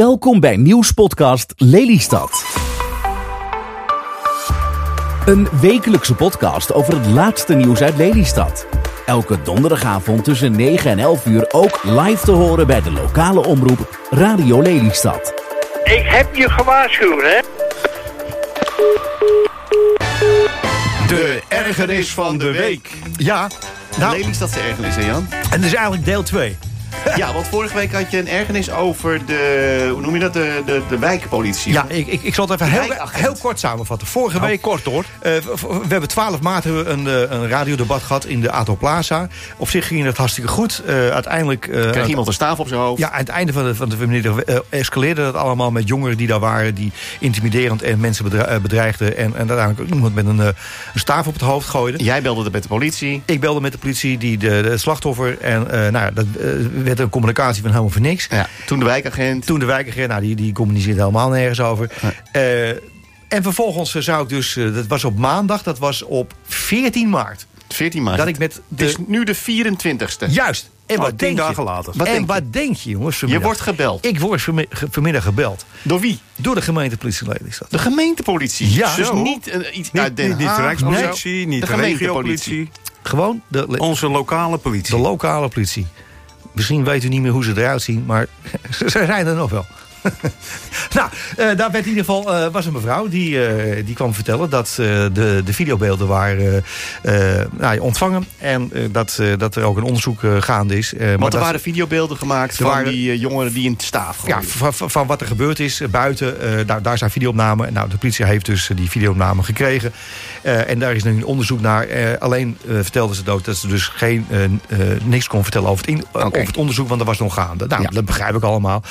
Welkom bij nieuwspodcast Lelystad. Een wekelijkse podcast over het laatste nieuws uit Lelystad. Elke donderdagavond tussen 9 en 11 uur ook live te horen bij de lokale omroep Radio Lelystad. Ik heb je gewaarschuwd, hè? De ergernis van de week. Ja, nou, Lelystadse ergernis, hè Jan? en dat is eigenlijk deel 2. Ja, want vorige week had je een ergernis over de, hoe noem je dat, de, de, de wijkpolitie. Ja, ik, ik, ik zal het even heel, heel kort samenvatten. Vorige week... kort hoor. we hebben 12 maart hebben we een, eh, een radiodebat gehad in de Ato Plaza. Op zich ging het hartstikke goed. Eh, uiteindelijk... eh, Kreeg iemand een staaf op zijn hoofd. Ja, aan het einde van de, van de middag eh, escaleerde dat allemaal met jongeren die daar waren... die intimiderend en mensen bedre- eh, bedreigden... en, en uiteindelijk ook iemand met een, eh, een staaf op het hoofd gooide. Jij belde met de politie. Ik belde met de politie, die de, de slachtoffer... en eh, nou, ja, dat eh, werd een communicatie van helemaal voor niks. Ja, toen de wijkagent. Toen de wijkagent, nou, die, die communiceert helemaal nergens over. Eh, en vervolgens eh, zou ik dus, eh, dat was op maandag, dat was op 14 maart. 14 maart. Dat ik met Het is de... nu de 24ste. Juist. En Oh, wat denk je? dagen later. Wat en denk je? wat denk je, jongens? Je wordt gebeld. Ik word vanmiddag gebeld. Door wie? Door de gemeentepolitie Lelystad. De gemeentepolitie. Ja. dus Zo. niet iets Niet, uit Den niet, niet de. Rijkspolitie, niet de de, gemeentepolitie. regiopolitie. Gewoon de, Onze lokale de politie. lokale politie. Misschien weet u niet meer hoe ze eruit zien, maar ze zijn er nog wel. nou, eh, daar werd in ieder geval eh, was een mevrouw die, eh, die kwam vertellen dat de, de videobeelden waren nou, ja, ontvangen en dat, dat er ook een onderzoek gaande is. Maar Want er dat- waren videobeelden gemaakt van waren- die jongeren die in de staaf ja, gooiden. van, wat er gebeurd is buiten. daar, daar zijn videoopnamen. Nou, de politie heeft dus die videoopnamen gekregen. Eh, en daar is nu een onderzoek naar. Eh, alleen eh, vertelde ze ook dat ze dus geen, niks kon vertellen over het, in- over het onderzoek. Want dat was nog gaande. Nou, Ja. dat begrijp ik allemaal.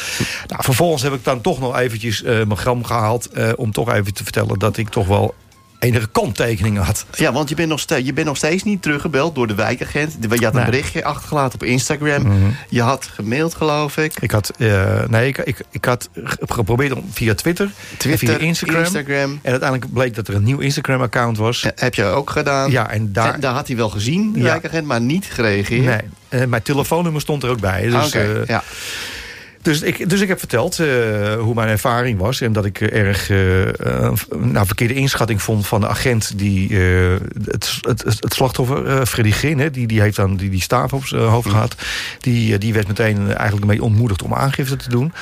Nou, vervolgens heb ik dan toch nog eventjes mijn gram gehaald. eh, om toch even te vertellen dat ik toch wel enige kanttekeningen had. Ja, want je bent, nog steeds, je bent nog steeds niet teruggebeld door de wijkagent. Je had een Nee. Mhm. berichtje achtergelaten op Instagram. Je had gemaild, geloof ik. Ik had, eh, nee, ik, ik, ik had ge- geprobeerd om via Twitter, via Instagram. Instagram. En uiteindelijk bleek dat er een nieuw Instagram-account was. Eh, Heb je ook gedaan. Ja, en daar... En daar had hij wel gezien, de Ja. wijkagent, maar niet gereageerd. Nee, eh, mijn telefoonnummer stond er ook bij. Dus, Ah, Oké, ja. Dus, ik, dus ik heb verteld eh, hoe mijn ervaring was. En dat ik erg eh, nou, verkeerde inschatting vond van de agent... die eh, het, het, het, slachtoffer, Freddy Grin, hè, die, die heeft dan die, die staaf op zijn hoofd gehad... Die, die werd meteen eigenlijk mee ontmoedigd om aangifte te doen...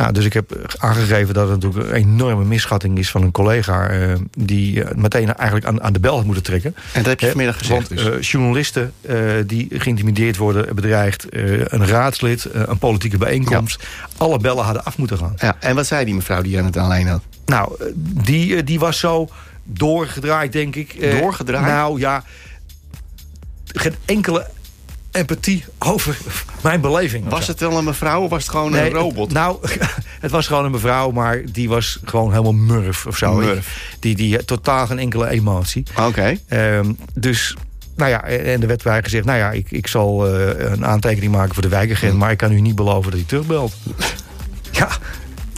Nou, dus ik heb aangegeven dat het natuurlijk een enorme misschatting is van een collega... eh, die eh, meteen eigenlijk aan, aan de bel had moeten trekken. En dat heb je Hè, vanmiddag gezegd Want dus. eh, journalisten eh, die geïntimideerd worden, bedreigd... eh, een raadslid, eh, een politieke bijeenkomst... alle bellen hadden af moeten gaan. ja. En wat zei die mevrouw die aan het alleen had? Nou, eh, die, eh, die was zo doorgedraaid, denk ik. Eh, Doorgedraaid? Nou ja, geen enkele empathie over mijn beleving. Was het wel een mevrouw of was het gewoon Nee, een robot? Nou, het was gewoon een mevrouw, maar die was gewoon helemaal murf of zo. Murf. Die, die had totaal geen enkele emotie. Oké. Ehm, dus, nou ja, en er werd bij gezegd... nou ja, ik, ik zal eh, een aantekening maken voor de wijkagent... maar ik kan u niet beloven dat hij terugbelt. ja,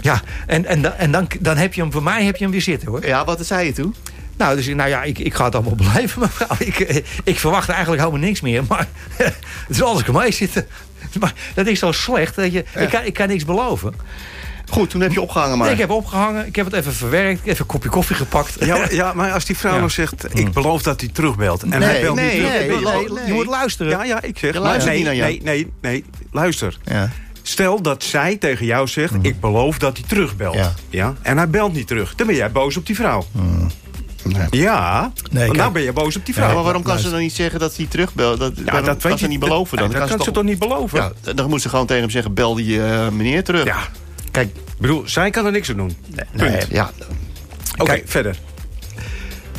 ja. En, en, dan- en dan, dan heb je hem, voor mij heb je hem weer zitten, hoor. Ja, wat zei je toen? Nou, dus, nou ja, ik, ik ga het allemaal blijven, mevrouw. Ik, ik verwacht eigenlijk helemaal niks meer. Maar het is alles kan mee zitten. Maar dat is zo slecht. Dat je, ik, kan, ik kan niks beloven. Goed, toen heb je opgehangen maar. Ik heb opgehangen, ik heb het even verwerkt. Ik heb even een kopje koffie gepakt. Ja, maar- ja, maar als die vrouw Ja. nou zegt, ik beloof dat hij terugbelt. En Nee, hij belt nee, niet terug. nee, je- nee, nee. Je moet luisteren. Ja, ja, ik zeg. Je luistert nee, niet naar jou. nee, nee, nee, luister. Ja. Stel dat zij tegen jou zegt, ik beloof dat hij terugbelt. Ja. Ja. En hij belt niet terug. Dan ben jij boos op die vrouw. Nee. Ja, Nee, want kijk. nou ben je boos op die vrouw. Ja, maar waarom kan ze dan niet zeggen dat hij terugbelt? Dat, Ja, dat kan ze niet beloven dan? Dat, kan ze toch- toch niet beloven? Ja, dan moet ze gewoon tegen hem zeggen, bel die eh, meneer terug. Ja. Kijk, bedoel, zij kan er niks aan doen. Punt. Ja, Oké, verder.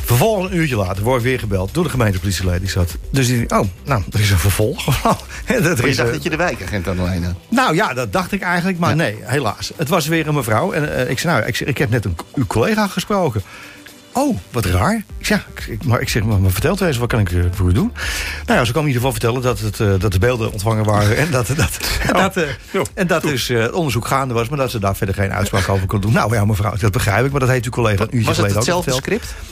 Vervolgens een uurtje later word ik weer gebeld door de gemeentepolitieleden. Die zat. Dus die oh, nou, er is een vervolg. dat maar je is, dacht eh, dat je de wijkagent aan alleen had. Nou ja, dat dacht ik eigenlijk. Maar nee, helaas. Het was weer een mevrouw. En eh, ik zei, nou, ik, ik heb net een, uw collega gesproken. Oh, wat raar. Ik zeg, ja, ik- maar ik zeg, maar, maar vertelt eens, wat kan ik eh, voor u doen? Nou ja, ze kwam in ieder geval vertellen dat, het, eh, dat de beelden ontvangen waren. En dat, dat, en dat, eh, en dat dus eh, het onderzoek gaande was. Maar dat ze daar verder geen uitspraak over kon doen. Nou ja, mevrouw, dat begrijp ik. Maar dat heeft uw collega een uurtje Was het geleden ook hetzelfde verteld. script?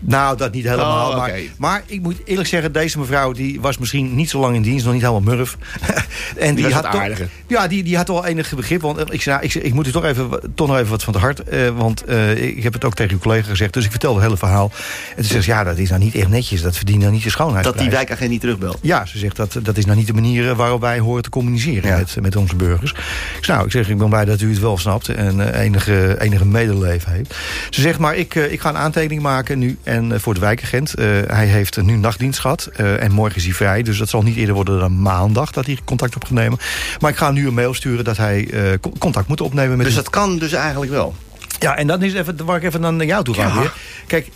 Nou, dat niet helemaal. Oh, maar, maar ik moet eerlijk zeggen, deze mevrouw die was misschien niet zo lang in dienst, nog niet helemaal murf. en die, had toch, ja, die, die had wel enig begrip. Want eh, ik zei, nou, ik, ik moet u toch, even, toch nog even wat van het hart. eh, want eh, ik heb het ook tegen uw collega gezegd. Dus ik vertelde het hele verhaal. En toen zegt ze, ja, dat is nou niet echt netjes. Dat verdient nou niet de schoonheid. Dat die wijkagent niet terugbelt. Ja, ze zegt dat dat is nou niet de manier waarop wij horen te communiceren Ja. met, met onze burgers. Ik nou, ik zeg, ik ben blij dat u het wel snapt en enige, enige medeleven heeft. Ze zegt, maar ik, ik ga een aantekening maken nu en eh, voor de wijkagent. Eh, hij heeft nu nachtdienst gehad eh, en morgen is hij vrij. Dus dat zal niet eerder worden dan maandag dat hij contact op gaat nemen. Maar ik ga nu een mail sturen dat hij eh, co- contact moet opnemen met Dus dat kan dus eigenlijk wel. Ja, en dat is even waar ik even naar jou toe ga Ja. weer. Kijk,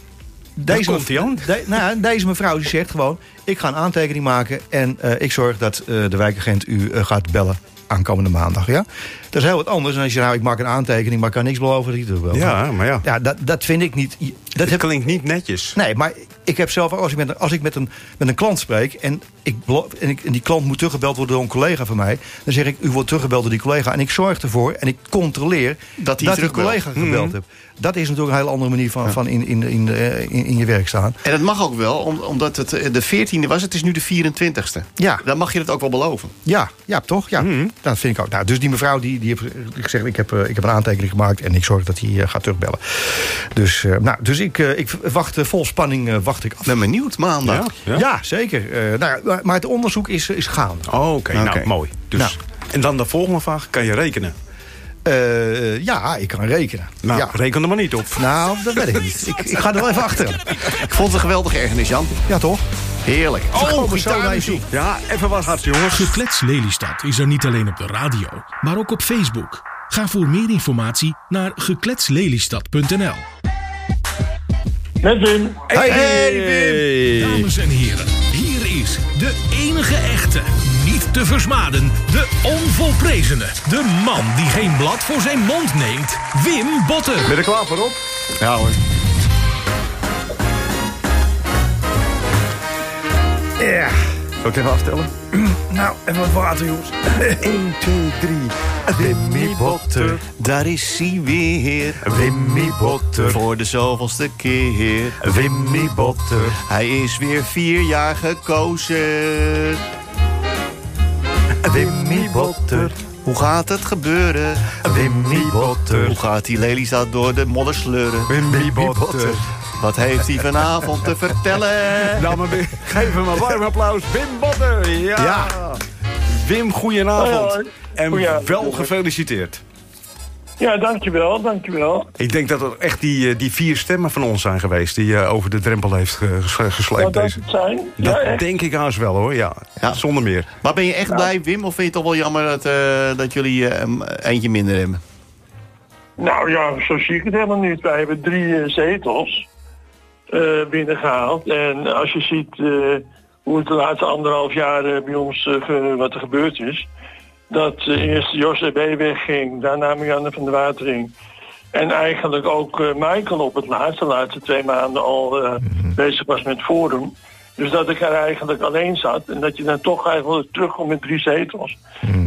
deze, komt de- nou, ja, deze mevrouw die zegt gewoon... ik ga een aantekening maken en eh, ik zorg dat eh, de wijkagent u gaat bellen aankomende maandag. Ja? Dat is heel wat anders dan als je nou, ik maak een aantekening... maar ik kan niks beloven dat. Ja, maar ja. ja dat, dat vind ik niet... Dat heb, klinkt niet netjes. nee, maar ik heb zelf als ik met, als ik met, een, met een klant spreek... En, ik, en, ik, en die klant moet teruggebeld worden door een collega van mij... dan zeg ik, u wordt teruggebeld door die collega... en ik zorg ervoor en ik controleer Dat dat, die collega gebeld heeft. Dat is natuurlijk een hele andere manier van, van in, in, in, eh, in, in je werk staan. En dat mag ook wel, om- omdat het eh, de 14e was. Het is nu de 24e. Ja. Dan mag je dat ook wel beloven. Ja, ja toch? Ja, dat vind ik ook. Nou, dus die mevrouw die, die heeft gezegd... Ik heb, eh, ik heb een aantekening gemaakt en ik zorg dat hij eh, gaat terugbellen. Dus, eh, nou, dus ik, eh, ik wacht eh, vol spanning eh, wacht ik af. Ben benieuwd, maandag. Ja? Ja, Ja? zeker. Eh, nou, maar het onderzoek is, is gaande. Oh, Oké, nou mooi. Dus, Nou. En dan de volgende vraag, kan je rekenen? Eh, ja, ik kan rekenen. Nou, ja. reken er maar niet op. Nou, dat weet ik niet. Ik, ik ga er wel even achter. Ik vond het een geweldige ergernis, Jan. Ja, toch? Heerlijk. je toe. Ja, even wat hard, jongens. Geklets Lelystad is er niet alleen op de radio, maar ook op Facebook. Ga voor meer informatie naar gekletslelystad.nl. Met Wim. Hey, Dames en heren, is de enige echte, niet te versmaden, de onvolprezene. De man die geen blad voor zijn mond neemt, Wim Botten. Ben je er klaar voor op? Ja hoor. Ja. Zal ik even aftellen? Nou, even wat water, jongens. 1, 2, 3. Wimmy Botter. Daar is hij weer. Wimmy Botter. Voor de zoveelste keer. Wimmy Botter. Hij is weer vier jaar gekozen. Wimmy Botter. Hoe gaat het gebeuren? Wimmy Botter. Hoe gaat die Lelystad door de modder sleuren? Wimmy Botter. Wat heeft hij vanavond te vertellen? Nou, maar weer- geef hem een warm applaus. Wim Botter. Ja. Ja. Wim, goedenavond. Hoi, hoi. En wel gefeliciteerd. Ja, dankjewel, dankjewel. Ik denk dat het echt die, eh, die vier stemmen van ons zijn geweest... die eh, over de drempel heeft ges- gesleept. Dat deze. het zijn? Ja, Dat denk ik haast wel, hoor. Ja, Ja. zonder meer. Maar ben je echt blij, Wim? Of vind je het toch wel jammer dat, eh, dat jullie eh, een eentje minder hebben? Nou ja, zo zie ik het helemaal niet. Wij hebben drie eh, zetels eh, binnengehaald. En als je ziet eh, hoe het de laatste anderhalf jaar eh, bij ons eh, wat er gebeurd is. Dat eh, eerst Jos E.B. wegging, daarna Marianne van der Watering. En eigenlijk ook eh, Michael op het laatste, de laatste twee maanden al eh, bezig was met Forum. Dus dat ik er eigenlijk alleen zat en dat je dan toch eigenlijk terugkomt met drie zetels.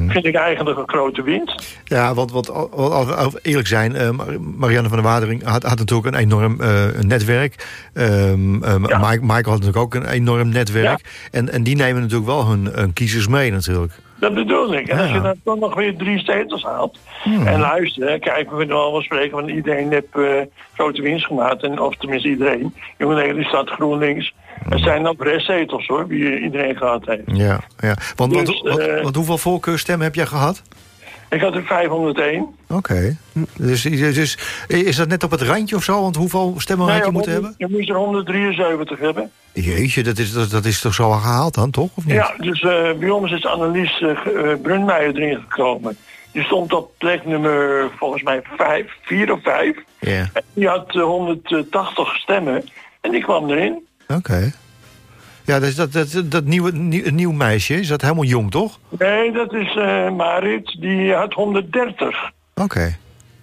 Vind ik eigenlijk een grote winst. Ja, want, al- eerlijk zijn, Mar- Marianne van der Watering had, had natuurlijk een enorm netwerk. Ehm, ehm, Ja. Michael had natuurlijk ook een enorm netwerk. En, en die nemen natuurlijk wel hun, hun kiezers mee natuurlijk. Dat bedoel ik. En als je dan toch nog weer drie zetels haalt. En luister, hè, kijk, we kunnen allemaal spreken van iedereen heeft eh, grote winst gemaakt. En, of tenminste iedereen. Jonge Nederland staat GroenLinks. Er zijn ook restzetels hoor, wie iedereen gehad heeft. Ja, ja. Want, want, Dus, want, eh, want hoeveel voorkeurstemmen heb jij gehad? Ik had er 501. Oké. Dus, dus is dat net op het randje of zo? Want hoeveel stemmen had je moeten hebben? Je moest er 173 hebben. Jeetje, dat is, dat, dat is toch zo gehaald dan, toch? Of niet? Ja, dus eh, bij ons is Annelies eh, ge- eh, Brunmeijer erin gekomen. Die stond op plek nummer volgens mij 5, 4 of 5. Ja. Die had eh, 180 stemmen en die kwam erin. Oké. Ja, dat, is dat, dat, dat nieuwe, nieuw, nieuw meisje, is dat helemaal jong, toch? Nee, dat is eh, Marit, die had 130. Oké,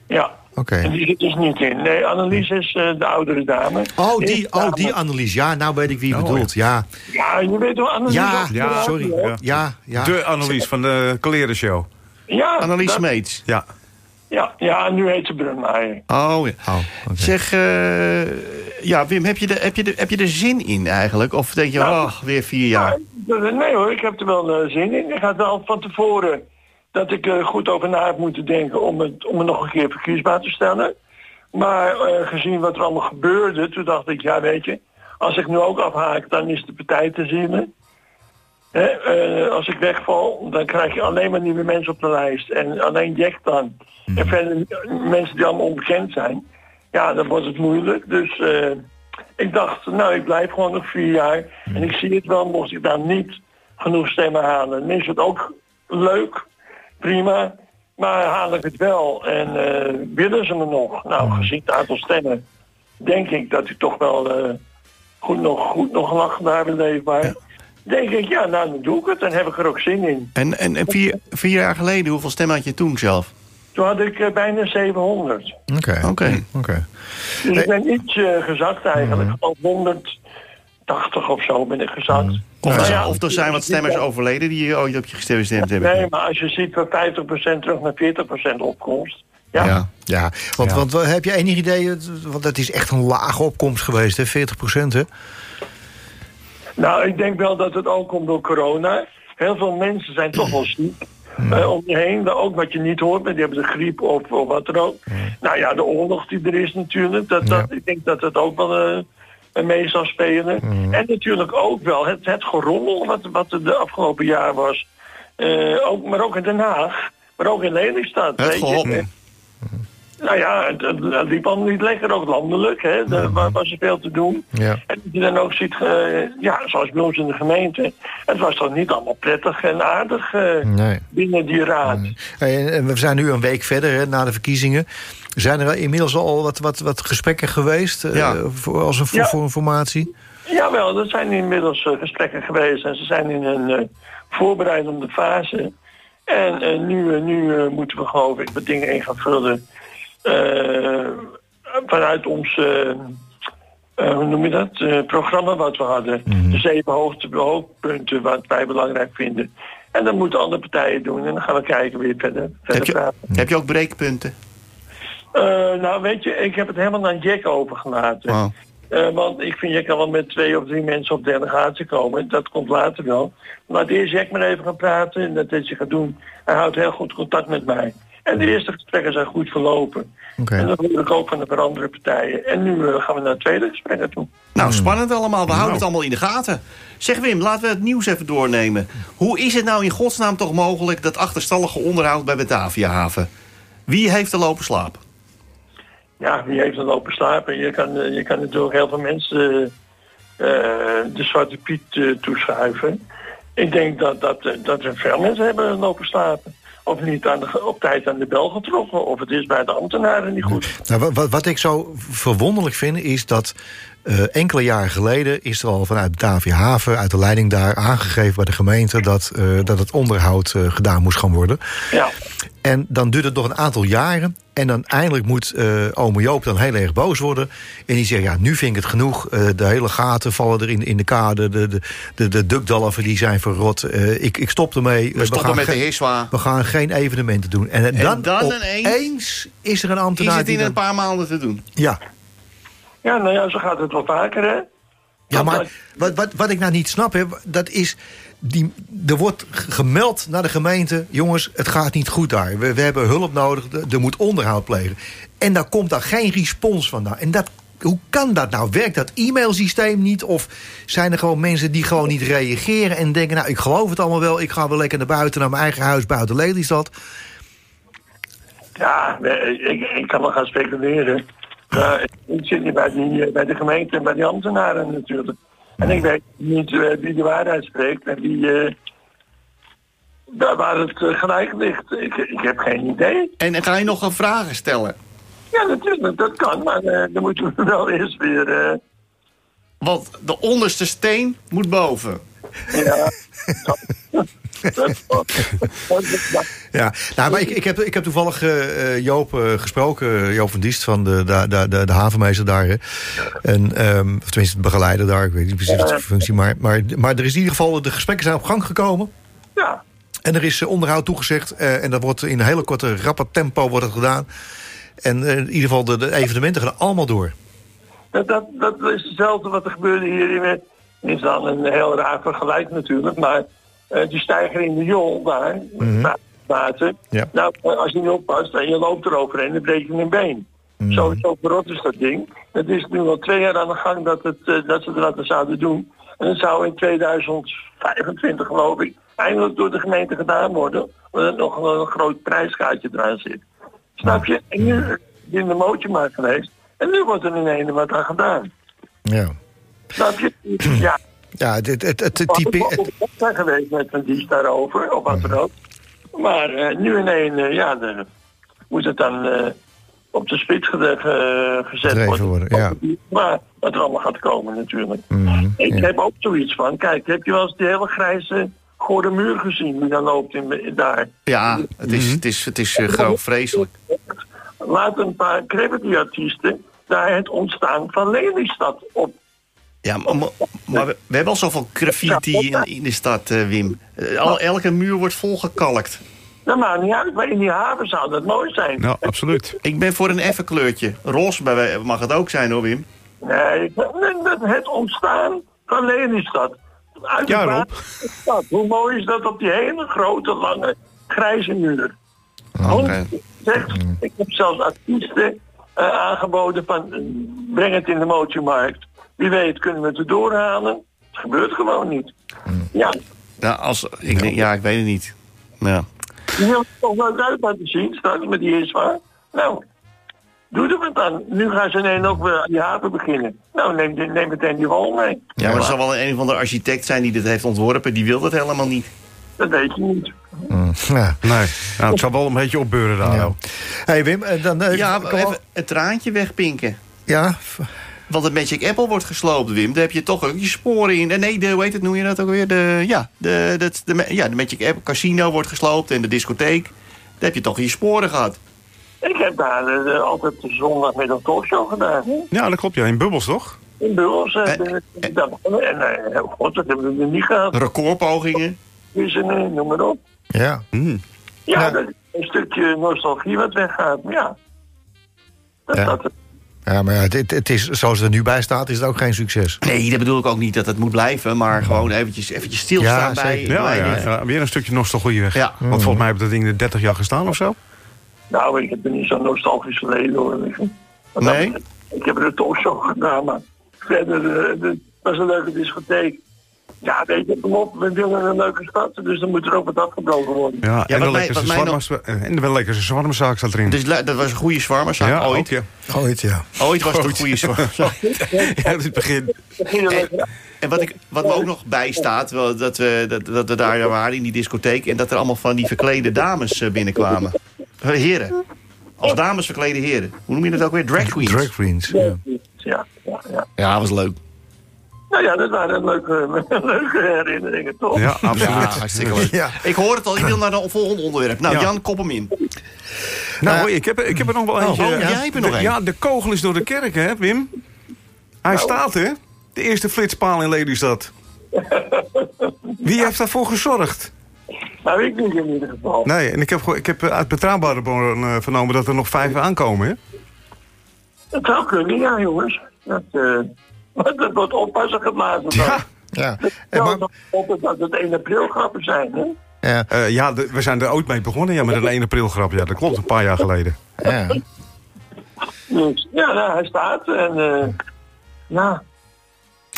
Ja. Oké. En die zit dus niet in. Nee, Annelies is eh, de oudere dame. Oh, die, oh, die Annelies. Ja, nou weet ik wie je bedoelt. Ja, Ja, je weet wel, Annelies... ja, Ja, sorry. ja. Ja, ja. De Annelies van de Kleredenshow. Ja, Annelies dat- Smeets. Ja. Ja, ja, nu heet ze Brunmeijer. Oh ja. Oh, oké. Zeg, eh, Ja, Wim, heb je, de, heb, je de, heb je er zin in eigenlijk? Of denk je, Nou, oh, weer vier jaar? Nou, Nee hoor, ik heb er wel eh, zin in. Ik had wel van tevoren dat ik er goed over na heb moeten denken om het, om het nog een keer verkiesbaar te stellen. Maar eh, gezien wat er allemaal gebeurde, toen dacht ik, ja weet je, als ik nu ook afhaak, dan is de partij te zinnen. Hè, eh, als ik wegval, dan krijg je alleen maar nieuwe mensen op de lijst. En alleen Jack dan. En verder mensen die allemaal onbekend zijn. Ja, dan wordt het moeilijk. Dus eh, ik dacht, nou, ik blijf gewoon nog vier jaar. En ik zie het wel, mocht ik dan niet genoeg stemmen halen. Dan is het ook leuk, prima. Maar haal ik het wel en eh, willen ze me nog? Nou, hmm. gezien het aantal stemmen, denk ik dat u toch wel eh, goed nog, goed nog lacht naar beleefbaar. Ja. Denk ik, ja, nou doe ik het, en heb ik er ook zin in. En, en, en vier, vier jaar geleden, hoeveel stemmen had je toen zelf? Toen had ik eh, bijna 700. Oké, oké, oké. Dus ik ben iets gezakt eigenlijk, hmm. al 100 80 of zo ben ik gezakt. Mm. Of, nou, er, ja, of, er zijn wat stemmers overleden die ooit op je gestemd hebben. Nee, maar als je ziet van 50% terug naar 40% opkomst. Ja. ja. Want, want eh, heb je enig idee, want dat is echt een lage opkomst geweest, hè? 40 hè? Nou, ik denk wel dat het ook komt door corona. Heel veel mensen zijn toch wel ziek. Mm. Eh, om je heen, nou, ook wat je niet hoort, maar die hebben de griep of, wat dan ook. Mm. Nou ja, de oorlog die er is natuurlijk. Dat, dat. Ik denk dat het ook wel... Eh, mee zal spelen. En natuurlijk ook wel het, het gerommel wat, wat er de afgelopen jaar was. Eh, ook, maar ook in Den Haag, maar ook in Lelystad. Het weet je. gehobbel. Nou ja, het, het, het liep allemaal niet lekker, ook landelijk. Hè. Er wa- was er veel te doen. Ja. En dat je dan ook ziet, eh, ja, zoals bij ons in de gemeente. Het was toch niet allemaal prettig en aardig eh, Nee. binnen die raad. Hey, en- en we zijn nu een week verder hè, na de verkiezingen. Zijn er inmiddels al wat, wat, wat gesprekken geweest eh, Ja. voor, als een, voor, Ja. voor informatie? Jawel, er zijn inmiddels eh, gesprekken geweest en ze zijn in een eh, voorbereidende fase. En eh, nu, nu eh, moeten we geloof ik wat dingen in gaan vullen. eh, vanuit ons, eh, eh, hoe noem je dat, eh, programma wat we hadden. De zeven hoofdpunten wat wij belangrijk vinden. En dat moeten andere partijen doen en dan gaan we kijken weer verder, Heb je, praten. heb je ook breekpunten? Eh, nou weet je, ik heb het helemaal aan Jack overgelaten. Wow. Eh, want ik vind, je kan wel met twee of drie mensen op delegatie komen. Dat komt later wel. Laat eerst Jack maar even gaan praten en dat is je gaat doen. Hij houdt heel goed contact met mij. En de eerste gesprekken zijn goed verlopen. Oké. En dat hoor ik ook van de andere partijen. En nu eh, gaan we naar het tweede gesprek naartoe. Nou, spannend allemaal. We houden het allemaal in de gaten. Zeg Wim, laten we het nieuws even doornemen. Hoe is het nou in godsnaam toch mogelijk... dat achterstallige onderhoud bij Batavia Haven? Wie heeft er lopen slapen? Ja, wie heeft er lopen slapen? Je kan, eh, je kan natuurlijk heel veel mensen eh, de Zwarte Piet eh, toeschuiven. Ik denk dat, dat, eh, dat er veel mensen hebben lopen slapen. Of niet aan de, op tijd aan de bel getrokken. Of het is bij de ambtenaren niet goed. Nou, wa- wa- wat ik zo verwonderlijk vind is dat eh, enkele jaren geleden is er al vanuit Haven, uit de leiding daar, aangegeven bij de gemeente dat, eh, dat het onderhoud eh, gedaan moest gaan worden. Ja, En dan duurt het nog een aantal jaren. En dan eindelijk moet eh ome Joop dan heel erg boos worden. En die zegt, ja, nu vind ik het genoeg. Eh, de hele gaten vallen er in, in de kade. De, de, de, de dukdalven die zijn verrot. Eh, ik, ik stop ermee. We stoppen met de Hiswa. We gaan geen evenementen doen. En, dan, dan ineens is er een Is ambtenaar het die in een paar maanden te doen? Ja, ja nou ja, zo gaat het wel vaker, hè? ja maar wat, wat, wat ik nou niet snap, hè, dat is... Die, er wordt gemeld naar de gemeente... jongens, het gaat niet goed daar. We, we hebben hulp nodig, er moet onderhoud plegen. En daar komt daar geen respons van. Nou, en dat, hoe kan dat nou? Werkt dat e-mailsysteem niet? Of zijn er gewoon mensen die gewoon niet reageren... en denken, nou, ik geloof het allemaal wel... ik ga wel lekker naar buiten, naar mijn eigen huis buiten Lelystad. Ja, ik, ik kan wel gaan speculeren. Maar ik zit niet bij, die, bij de gemeente en bij die ambtenaren natuurlijk. En ik weet niet eh, wie de waarheid spreekt en wie... eh, daar waar het eh, gelijk ligt. Ik, ik heb geen idee. En ga je nog een vragen stellen? Ja, natuurlijk, dat kan. Maar dan moeten we wel eerst weer... Want de onderste steen moet boven. ja, Ja, nou, maar ik, ik, heb, ik heb toevallig eh, eh, Joop eh, gesproken, Joop van Diest van de, de, de, de, havenmeester daar. hè. En, ehm, of tenminste, de begeleider daar, ik weet niet precies wat zijn functie. Maar, maar, maar er is in ieder geval, de gesprekken zijn op gang gekomen. ja. En er is onderhoud toegezegd. en dat wordt in een hele korte, rappe tempo wordt het gedaan. En in ieder geval, de, de evenementen gaan allemaal door. Dat, dat, dat is hetzelfde wat er gebeurde hier in is dan een heel raar vergelijk natuurlijk, maar eh, die stijger in de jol daar, water. Ja. Nou, als je niet oppast en je loopt eroverheen, dan breek je een been. Zo, zo verrot is dat ding. Het is nu al twee jaar aan de gang dat, het, eh, dat ze dat zouden doen. En het zou in 2025 geloof ik eindelijk door de gemeente gedaan worden. Omdat er nog een, een groot prijskaartje eraan zit. Snap je? En nu is het in de mootje maar geweest. En nu wordt er in ene wat aan gedaan. Ja. Snap je? Ja. Ja, het, het, het, het Ik type... op zijn geweest met een dienst daarover, of wat dan ook. Maar eh, nu in een, eh, ja, de, moet het dan eh, op de spits gezet worden. worden, ja. Maar wat er allemaal gaat komen natuurlijk. Mhm, Ik ja. heb ook zoiets van, kijk, heb je wel eens die hele grijze gore muur gezien die dan loopt in, daar? Ja, het is, het is, het is gewoon vreselijk. Laat een paar celebrity-artiesten daar het ontstaan van Lelystad op. Ja, maar, maar- maar we, we hebben al zoveel graffiti in, in de stad, eh, Wim. Eh, al, elke muur wordt volgekalkt. Dat maakt niet uit, maar in die haven zou dat mooi zijn. Nou, absoluut. Ik ben voor een effen kleurtje. Roze bij wij- mag het ook zijn hoor, Wim. Nee, dat- het ontstaan van Lelystad. Uit Ja, Rob. stad. Hoe mooi is dat op die hele grote, lange, grijze muur? Oké. Zeg, ik heb zelfs artiesten eh, aangeboden van breng het in de motormarkt. Wie weet kunnen we het erdoor halen. Het gebeurt gewoon niet. Ja, Nou, als, ik, denk- ja, ik weet het niet. Ja. die wil het toch leuk uit laten zien straks met die is waar. Nou, doe er wat aan. Nu gaan ze ineens ook weer aan die haven beginnen. Nou, neem, neem meteen die rol mee. ja, maar er zal wel een van de architect zijn die dit heeft ontworpen. Die wil dat helemaal niet. Dat weet je niet. Ja. Nee, nou, het zal wel een beetje opbeuren daar. Ja. hey Wim, eh, dan... eh, Ja, op. even een traantje wegpinken. Ja, Want het Magic Apple wordt gesloopt, Wim. Daar heb je toch ook je sporen in. En nee, de, hoe heet het, noem je dat ook weer? De, ja, de, de, de, ja, de Magic Apple Casino wordt gesloopt en de discotheek. Daar heb je toch je sporen gehad. Ik heb daar eh, altijd de zondag met een talkshow gedaan. hè? Ja, dat klopt. Ja, in bubbels toch? In Buls. eh, Eh, eh, dat- En eh, oh god, dat hebben we niet gehad. Recordpogingen. Dus, eh, noem maar op. ja. Hmm. Ja, Ja. dat een stukje nostalgie wat weggaat. Ja. Dat, Ja. dat, Ja, maar het, het is, zoals het er nu bij staat, is het ook geen succes. Nee, dat bedoel ik ook niet dat het moet blijven. Maar gewoon eventjes, eventjes stilstaan Ja, bij... Ja, bij ja, dit. ja, weer een stukje nostalgie weg. Ja. Want volgens mij heeft dat ding er 30 jaar gestaan of zo. nou, ik heb er niet zo'n nostalgisch verleden hoor. Nee? ik heb er een talkshow gedaan, maar verder, eh, het was een leuke discotheek. Ja, weet je, kom op, we willen een leuke stad, dus dan moet er ook wat afgebroken worden. Ja, en, wat de mij- mij nog- zwarmers- en de lekkerste zwarmzaak staat erin. Dus dat was een goede zwarmerzaak ja, ooit. ook, ja. Ooit, ja. Ooit was het een goede zwarmerzaak. ja, het begin. Begin En, wat, ik, wat me ook nog bijstaat, wel, dat we, dat, dat we daar waren in die discotheek... en dat er allemaal van die verklede dames eh, binnenkwamen. Eh, Heren. Als dames verklede heren. Hoe noem je dat ook weer? Drag queens. Drag queens. Ja. Ja, ja, ja. Ja, was leuk. Nou ja, dat waren leuke, leuke herinneringen, toch? Ja, absoluut. Ja, hartstikke leuk. Ja. Ik hoor het al, ik wil naar het volgende onderwerp. Nou, Ja. Jan, kop hem in. Nou, ik heb, er- ik heb er nog wel eentje. oh, Ja. jij hebt er nog De- een. Ja, de kogel is door de kerk, hè, Wim? Hij staat, hè? De eerste flitspaal in Lelystad. Wie heeft daarvoor gezorgd? Nou, ik niet in ieder geval. Nee, en ik heb, gewoon- ik heb uit betrouwbare bron eh, vernomen dat er nog vijf aankomen, hè? Het zou kunnen, ja, jongens. Dat, eh dat wordt oppassen dan. Ja. Ja. Het En maar, dat het 1 april grappen zijn, hè? ja. Eh, ja, we zijn er ooit mee begonnen, ja, met een 1 april grap. Ja, dat klopt, een paar jaar geleden. ja. Dus, ja, nou, hij staat en... eh ja,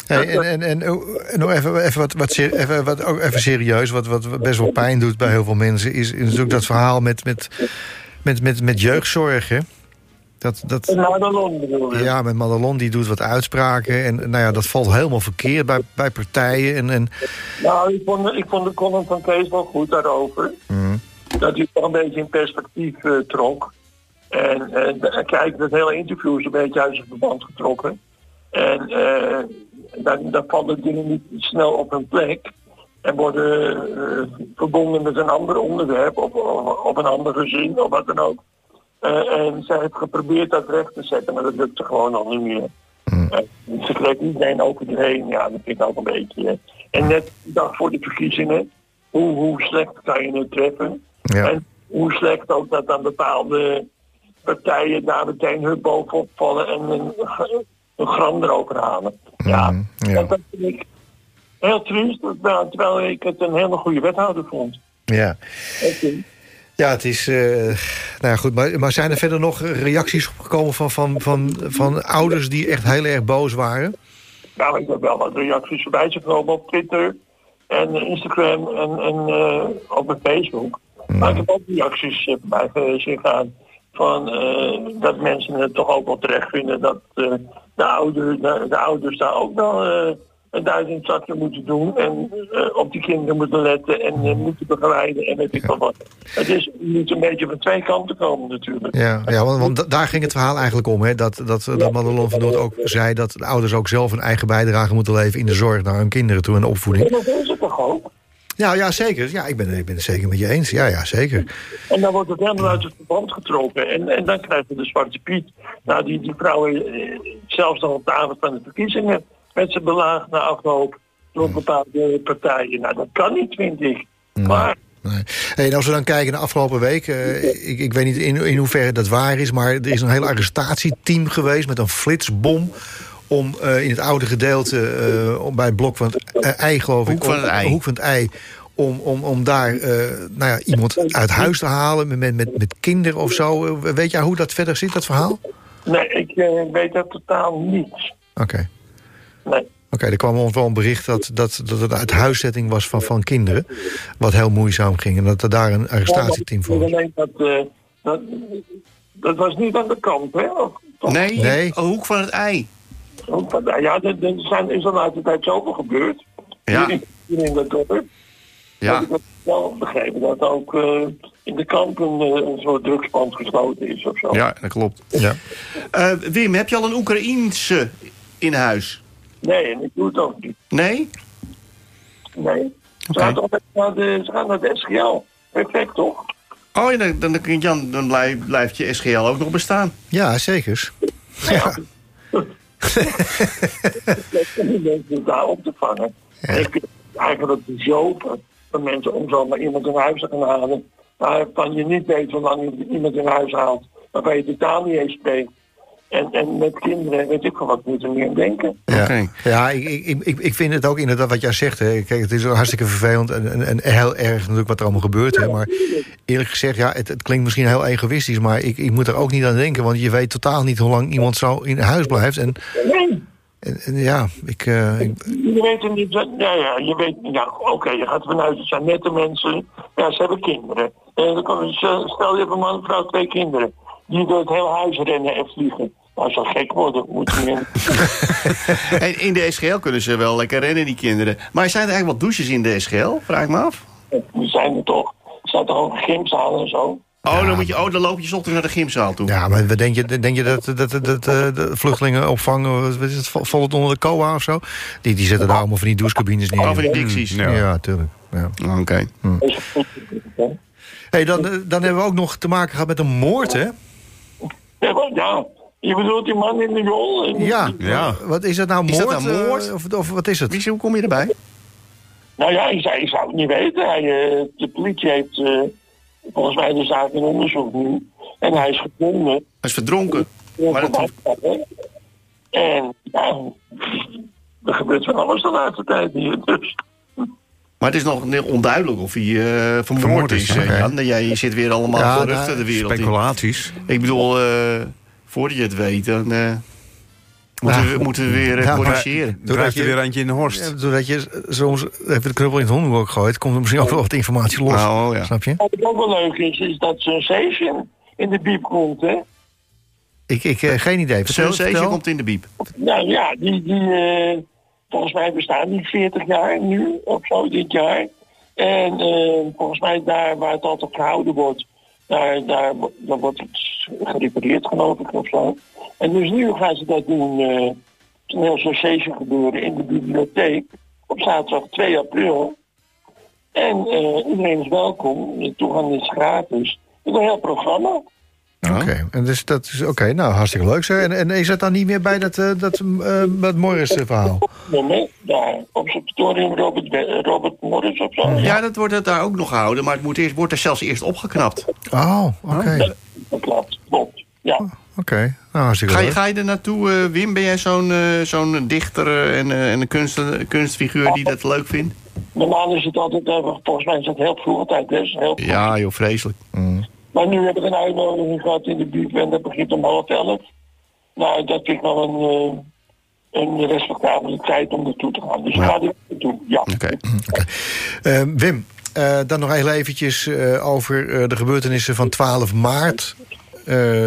Hey, en, en, en oh, nog even, even, wat, wat, even, wat, ook even serieus, wat, wat best wel pijn doet bij heel veel mensen, is, is natuurlijk dat verhaal met, met, met, met, met jeugdzorg. Hè? Dat, dat, een Madelon bedoel je. ja, met Madelon die doet wat uitspraken. En nou ja, dat valt helemaal verkeerd bij, bij partijen. En, en, Nou, ik vond, ik vond de column van Kees wel goed daarover. Dat hij toch een beetje in perspectief eh, trok. En kijk, dat hele interview is een beetje uit zijn verband getrokken. En eh dan, dan vallen dingen niet snel op hun plek. En worden eh, verbonden met een ander onderwerp of, of, of een ander gezin of wat dan ook. Eh, en zij heeft geprobeerd dat recht te zetten, maar dat lukte gewoon al niet meer. Eh, ze kreeg iedereen over de heen. Ja, dat vind ik ook een beetje. En net de dag voor de verkiezingen, hoe, hoe slecht kan je het treffen? Ja. En hoe slecht ook dat dan bepaalde partijen daar meteen hun bovenop vallen en een een gram erover halen. Ja, Mm, ja. Dat vind ik heel triest, nou, terwijl ik het een hele goede wethouder vond. Ja. Ja, het is. eh, nou ja, goed. Maar, maar zijn er verder nog reacties opgekomen van, van, van, van ouders die echt heel erg boos waren? Nou, ik heb wel wat reacties voorbij zien komen op Twitter en Instagram en, en eh, op Facebook. Maar ik heb ook reacties eh, voorbij eh, zien gaan van dat mensen het toch ook wel terecht vinden dat de, ouder, de, de ouders daar ook wel het zakje moeten doen en eh, op die kinderen moeten letten en eh, moeten begeleiden en weet ik wel wat. Het is, moet een beetje van twee kanten komen natuurlijk. Ja, ja want, want da- daar ging het verhaal eigenlijk om. Hè? Dat, dat, dat Madelon van Noord ook zei dat de ouders ook zelf een eigen bijdrage moeten leveren in de zorg naar hun kinderen toe en de opvoeding. En dat is het toch ook? Ja, ja zeker. Ja, ik, ben, ik ben het zeker met je eens. Ja, ja, zeker. En dan wordt het helemaal uit het verband getrokken. En, en dan krijg je de Zwarte Piet. Nou, die, die vrouwen, eh, zelfs nog op de avond van de verkiezingen, werd ze belaagd na afloop door bepaalde partijen. Nou, dat kan niet, vind ik. Maar Nee. Hey, en als we dan kijken naar de afgelopen week... eh, ik, ik weet niet in, in hoeverre dat waar is... maar er is een heel arrestatieteam geweest met een flitsbom... om eh, in het oude gedeelte eh, om bij het blok van het ei, geloof ik... Hoek van om- het ei. Hoek van het ei om, om, om daar eh, nou ja, iemand uit huis te halen met, met, met kinderen of zo. Weet jij hoe dat verder zit, dat verhaal? nee, ik eh, weet dat totaal niet. Oké. Nee. Oké, er kwam ons wel een bericht dat, dat, dat het uit huiszetting was van, van kinderen. Wat heel moeizaam ging. En dat er daar een arrestatieteam voor was. Dat, eh, dat, dat was niet aan de kant, hè? Toch? Nee, Nee. een hoek van het ei. Ja, er, zijn, is dan uit de tijd zoveel gebeurd. Ja. Hier in- dorp. Ja. Ik heb wel begrepen dat ook eh, in de kamp een, eh, een soort drugspand gesloten is of zo. Ja, dat klopt. Ja. Eh, Wim, heb je al een Oekraïense in huis? Nee, en ik doe het ook niet. Nee? Nee. Ze gaan toch naar de, ze gaan naar de SGL. Perfect, toch? Oh, ja, dan, dan, Jan, dan blijf- blijft je SGL ook nog bestaan. Ja, zeker. Ja. om mensen daar op te vangen. En ik vind het eigenlijk zopen van mensen om zomaar iemand in huis te gaan halen. Waarvan je niet weet hoe lang je iemand in huis haalt. Waarvan je de taal niet eens spreekt. En, en met kinderen weet ik wel wat moeten meer denken. Ja, Oké. ja ik, ik, ik, ik vind het ook inderdaad wat jij zegt. Hè. Kijk, het is hartstikke vervelend en, en, en heel erg natuurlijk wat er allemaal gebeurt. Hè. Maar eerlijk gezegd, ja, het, het klinkt misschien heel egoïstisch... maar ik, ik moet er ook niet aan denken. Want je weet totaal niet hoe lang iemand zo in huis blijft. En, Nee. en, en ja, ik, eh, ik- Je weet het niet. dat- Ja, ja, je weet. Ja, oké, je gaat vanuit. Het zijn nette mensen. Ja, ze hebben kinderen. En dan kan, stel je hebt een man, vrouw, twee kinderen. Die door het hele huis rennen en vliegen. Nou, zo gek worden. Moet je niet. En in de SGL kunnen ze wel lekker rennen, die kinderen. Maar zijn er eigenlijk wat douches in de SGL? Vraag ik me af. Die zijn er toch. Er zijn toch ook gymzalen en zo. Oh, dan, moet je, oh, dan loop je ochtends naar de gymzaal toe. ja, maar wat denk je, denk je dat, dat, dat, dat eh, de vluchtelingenopvang... eh, wat is het, val- valt het onder de COA of zo? Die, die zetten daar allemaal van die douchecabines neer. Oh, van die Dixies. ja, ja, tuurlijk. Ja. Oké. Dus, Hey, dan, eh, dan hebben we ook nog te maken gehad met een moord, hè? ja, maar ja, je bedoelt die man in de rol. En- Ja. Ja. Wat is dat nou, moord? Is dat nou eh, moord? of, of wat is het? Wie, hoe kom je erbij? Nou ja, ik zou, ik zou het niet weten. Hij, eh, de politie heeft eh, volgens mij de zaak in onderzoek nu. En hij is gevonden. Hij is verdronken. Maar dat, En ja, er gebeurt van alles de laatste tijd hier. Dus maar het is nog onduidelijk of hij eh, vermoord, Vermoord is. is, oké. Jan. Jij zit weer allemaal Ja, geruchten nou, de wereld in. Speculaties. Ik bedoel, eh, voordat je het weet, dan eh, moeten, Ja. we, moeten we weer Ja, maar- corrigeren. Drijft je- er weer eentje in de horst. Ja, doordat je soms even de knuppel in het hondenbok gooit... komt er misschien ook wel wat informatie los. Nou, ja. Snap je? wat ook wel leuk is, is dat Sensation in de biep komt, hè. Ik, ik geen idee. Vertel, Sensation vertel. komt in de biep. Nou ja, die, die eh, volgens mij bestaan die 40 jaar nu, of zo, dit jaar. En eh, volgens mij daar waar het altijd gehouden wordt, daar, daar, wo- daar wordt het gerepareerd, geloof ik, of zo. En dus nu gaan ze dat doen, eh, een heel association gebeuren in de bibliotheek, op zaterdag 2 april. En eh, iedereen is welkom, de toegang is gratis. Het is een heel programma. Oké, en dus dat is oké. nou, hartstikke leuk. Zeg. En, en is dat dan niet meer bij dat, eh, dat, eh, dat Morris-verhaal? Moment, daar, observatorium Robert, Robert Morris of zo. Ja, dat wordt het daar ook nog gehouden, maar het moet eerst, wordt er zelfs eerst opgeknapt. Oh, oké. Dat klopt, klopt. Ja. Oké. Nou, hartstikke Ga je, leuk. ga je er naartoe, eh, Wim? Ben jij zo'n zo'n dichter en, en een kunst, kunstfiguur die dat leuk vindt? Normaal is het altijd, volgens mij is dat heel vroeg altijd, dus heel vroeg. Ja, joh, vreselijk. Maar nu heb ik een uitnodiging gehad in de buurt en dat begint om half elf. Nou, dat vind ik wel een, eh, een respectabele tijd om naartoe te gaan. Dus ik ga er naartoe, ja. Oké. Eh, Wim, eh, dan nog heel eventjes over de gebeurtenissen van 12 maart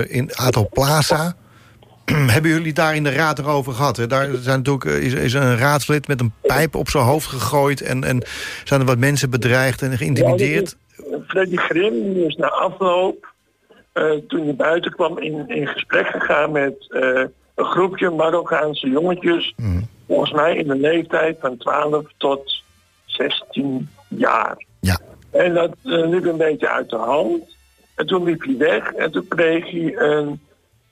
in Ato Plaza. Hebben jullie daar in de raad erover gehad? Hè? Daar zijn natuurlijk, is, is een raadslid met een pijp op zijn hoofd gegooid... en, en zijn er wat mensen bedreigd en geïntimideerd. Freddy Grim die is na afloop, eh, toen hij buiten kwam, in, in gesprek gegaan met eh, een groepje Marokkaanse jongetjes. Volgens mij in de leeftijd van 12 tot 16 jaar. Ja. En dat eh, liep een beetje uit de hand. En toen liep hij weg en toen kreeg hij een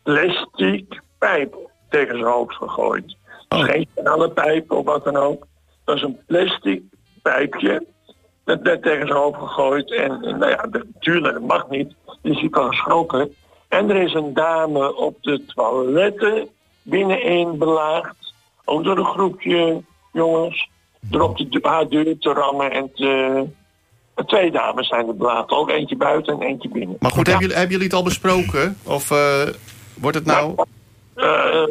plastic pijp tegen zijn hoofd gegooid. Dus geen stalen pijp of wat dan ook. Dat was een plastic pijpje. Dat werd tegen zijn hoofd gegooid. En, en nou ja, natuurlijk, dat mag niet. Dus hij kan geschrokken. En er is een dame op de toiletten binnenin belaagd. Ook door een groepje jongens. Door op de, haar deur te rammen en te... Twee dames zijn er belaagd. Ook eentje buiten en eentje binnen. Maar goed, hebben, jullie, hebben jullie het al besproken? Of eh, wordt het nou... Eh,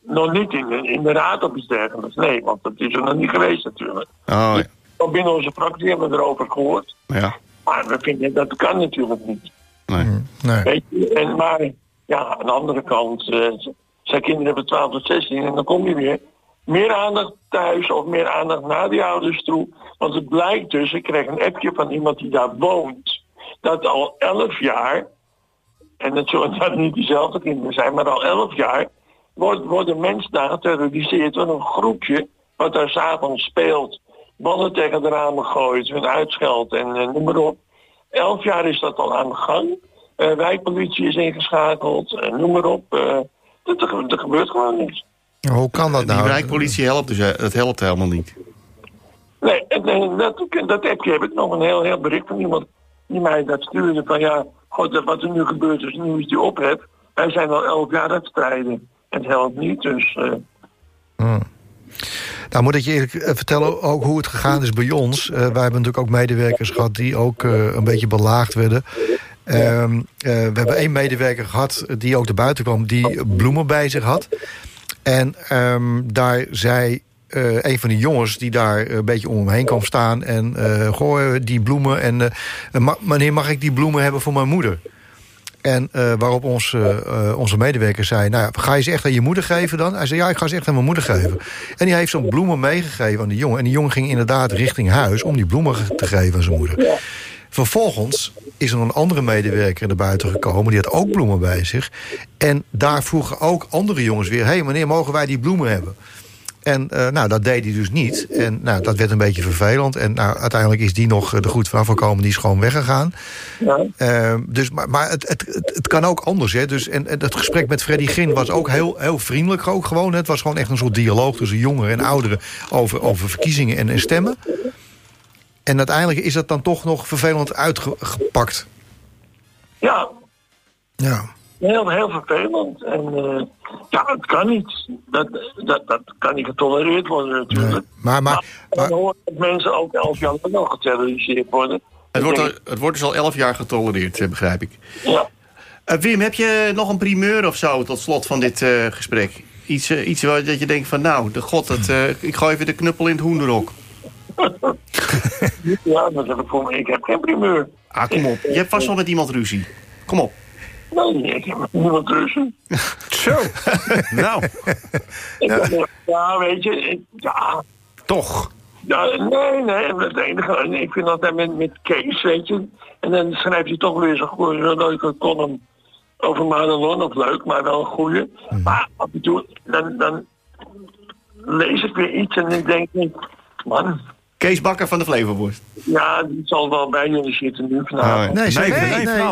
nog niet in de, in de raad of iets dergelijks. Nee, want dat is er nog niet geweest natuurlijk. Oh, ja. Ook binnen onze fractie hebben we erover gehoord. ja. Maar we vinden dat kan natuurlijk niet. Nee. Nee. Weet je? En, maar ja, aan de andere kant, eh, zijn kinderen hebben 12 tot 16 en dan kom je weer. Meer aandacht thuis of meer aandacht naar die ouders toe. Want het blijkt dus, ik kreeg een appje van iemand die daar woont, dat al 11 jaar, en het zullen dat niet diezelfde kinderen zijn, maar al 11 jaar, wordt, worden mensen daar geterroriseerd door een groepje wat daar s'avonds speelt. Ballen tegen de ramen gooit, hun uitscheldt en eh, noem maar op. Elf jaar is dat al aan de gang. Eh, wijkpolitie is ingeschakeld, eh, noem maar op. eh dat, er, gebeurt gewoon niets. Hoe kan dat Die nou? wijkpolitie helpt dus dat helpt helemaal niet. Nee, en, en dat, dat appje heb ik nog een heel, heel bericht van iemand die mij dat stuurde van ja, god, dat wat er nu gebeurt is, nu is die ophef. Wij zijn al elf jaar aan het strijden. Het helpt niet, dus eh, Nou moet ik je eerlijk eh, vertellen ook hoe het gegaan is bij ons. Eh, wij hebben natuurlijk ook medewerkers gehad die ook eh, een beetje belaagd werden. Ehm, eh, we hebben één medewerker gehad die ook naar buiten kwam... die bloemen bij zich had. En ehm, daar zei eh, een van die jongens die daar een beetje om hem heen kwam staan... en eh gooi die bloemen en... ma- meneer, mag ik die bloemen hebben voor mijn moeder? En eh, waarop ons, eh, eh, onze medewerker zei... Nou, ja, ga je ze echt aan je moeder geven dan? Hij zei, ja, ik ga ze echt aan mijn moeder geven. En die heeft zo'n bloemen meegegeven aan die jongen. En die jongen ging inderdaad richting huis... om die bloemen te geven aan zijn moeder. Vervolgens is er een andere medewerker naar buiten gekomen... die had ook bloemen bij zich. En daar vroegen ook andere jongens weer... hé, hey, meneer, mogen wij die bloemen hebben? En eh, nou, dat deed hij dus niet. En nou, dat werd een beetje vervelend. En nou, uiteindelijk is die nog eh, er goed van gekomen. Die is gewoon weggegaan. ja. Eh, dus, maar maar het, het, het, het kan ook anders. Hè? Dus, en, en het gesprek met Freddy Gin was ook heel, heel vriendelijk. Ook gewoon. Het was gewoon echt een soort dialoog tussen jongeren en ouderen... over, over verkiezingen en, en stemmen. En uiteindelijk is dat dan toch nog vervelend uitgepakt. ja, Ja. Heel, heel vervelend. En eh, ja, het kan niet. Dat, dat, dat kan niet getolereerd worden natuurlijk. Maar, maar, maar, dat mensen ook elf jaar lang nog geterroriseerd worden. Het wordt, al- het wordt dus al elf jaar getolereerd, eh, begrijp ik. Ja. Eh, Wim, heb je nog een primeur of zo tot slot van dit eh, gesprek? Iets, iets waar dat je denkt van, nou, de god, dat, eh, ik gooi even de knuppel in het hoenderhok. ja, dat heb ik voor me. Ik heb geen primeur. Ah, kom op. Je hebt vast wel met iemand ruzie. Kom op. Nee, ik heb niemand tussen. Zo. nou, Ik Ja, weet je, ik- ja, toch. ja, nee, nee, het enige, en ik vind altijd met, met Kees, weet je, en dan schrijft hij toch weer zo'n goede, zo'n leuke column over Madelon, of leuk, maar wel een goede. Maar af en toe, dan, dan lees ik weer iets en ik denk, man, Kees Bakker van de Flevoworst. ja, die zal wel bij jullie zitten nu vanavond. Oh, nee,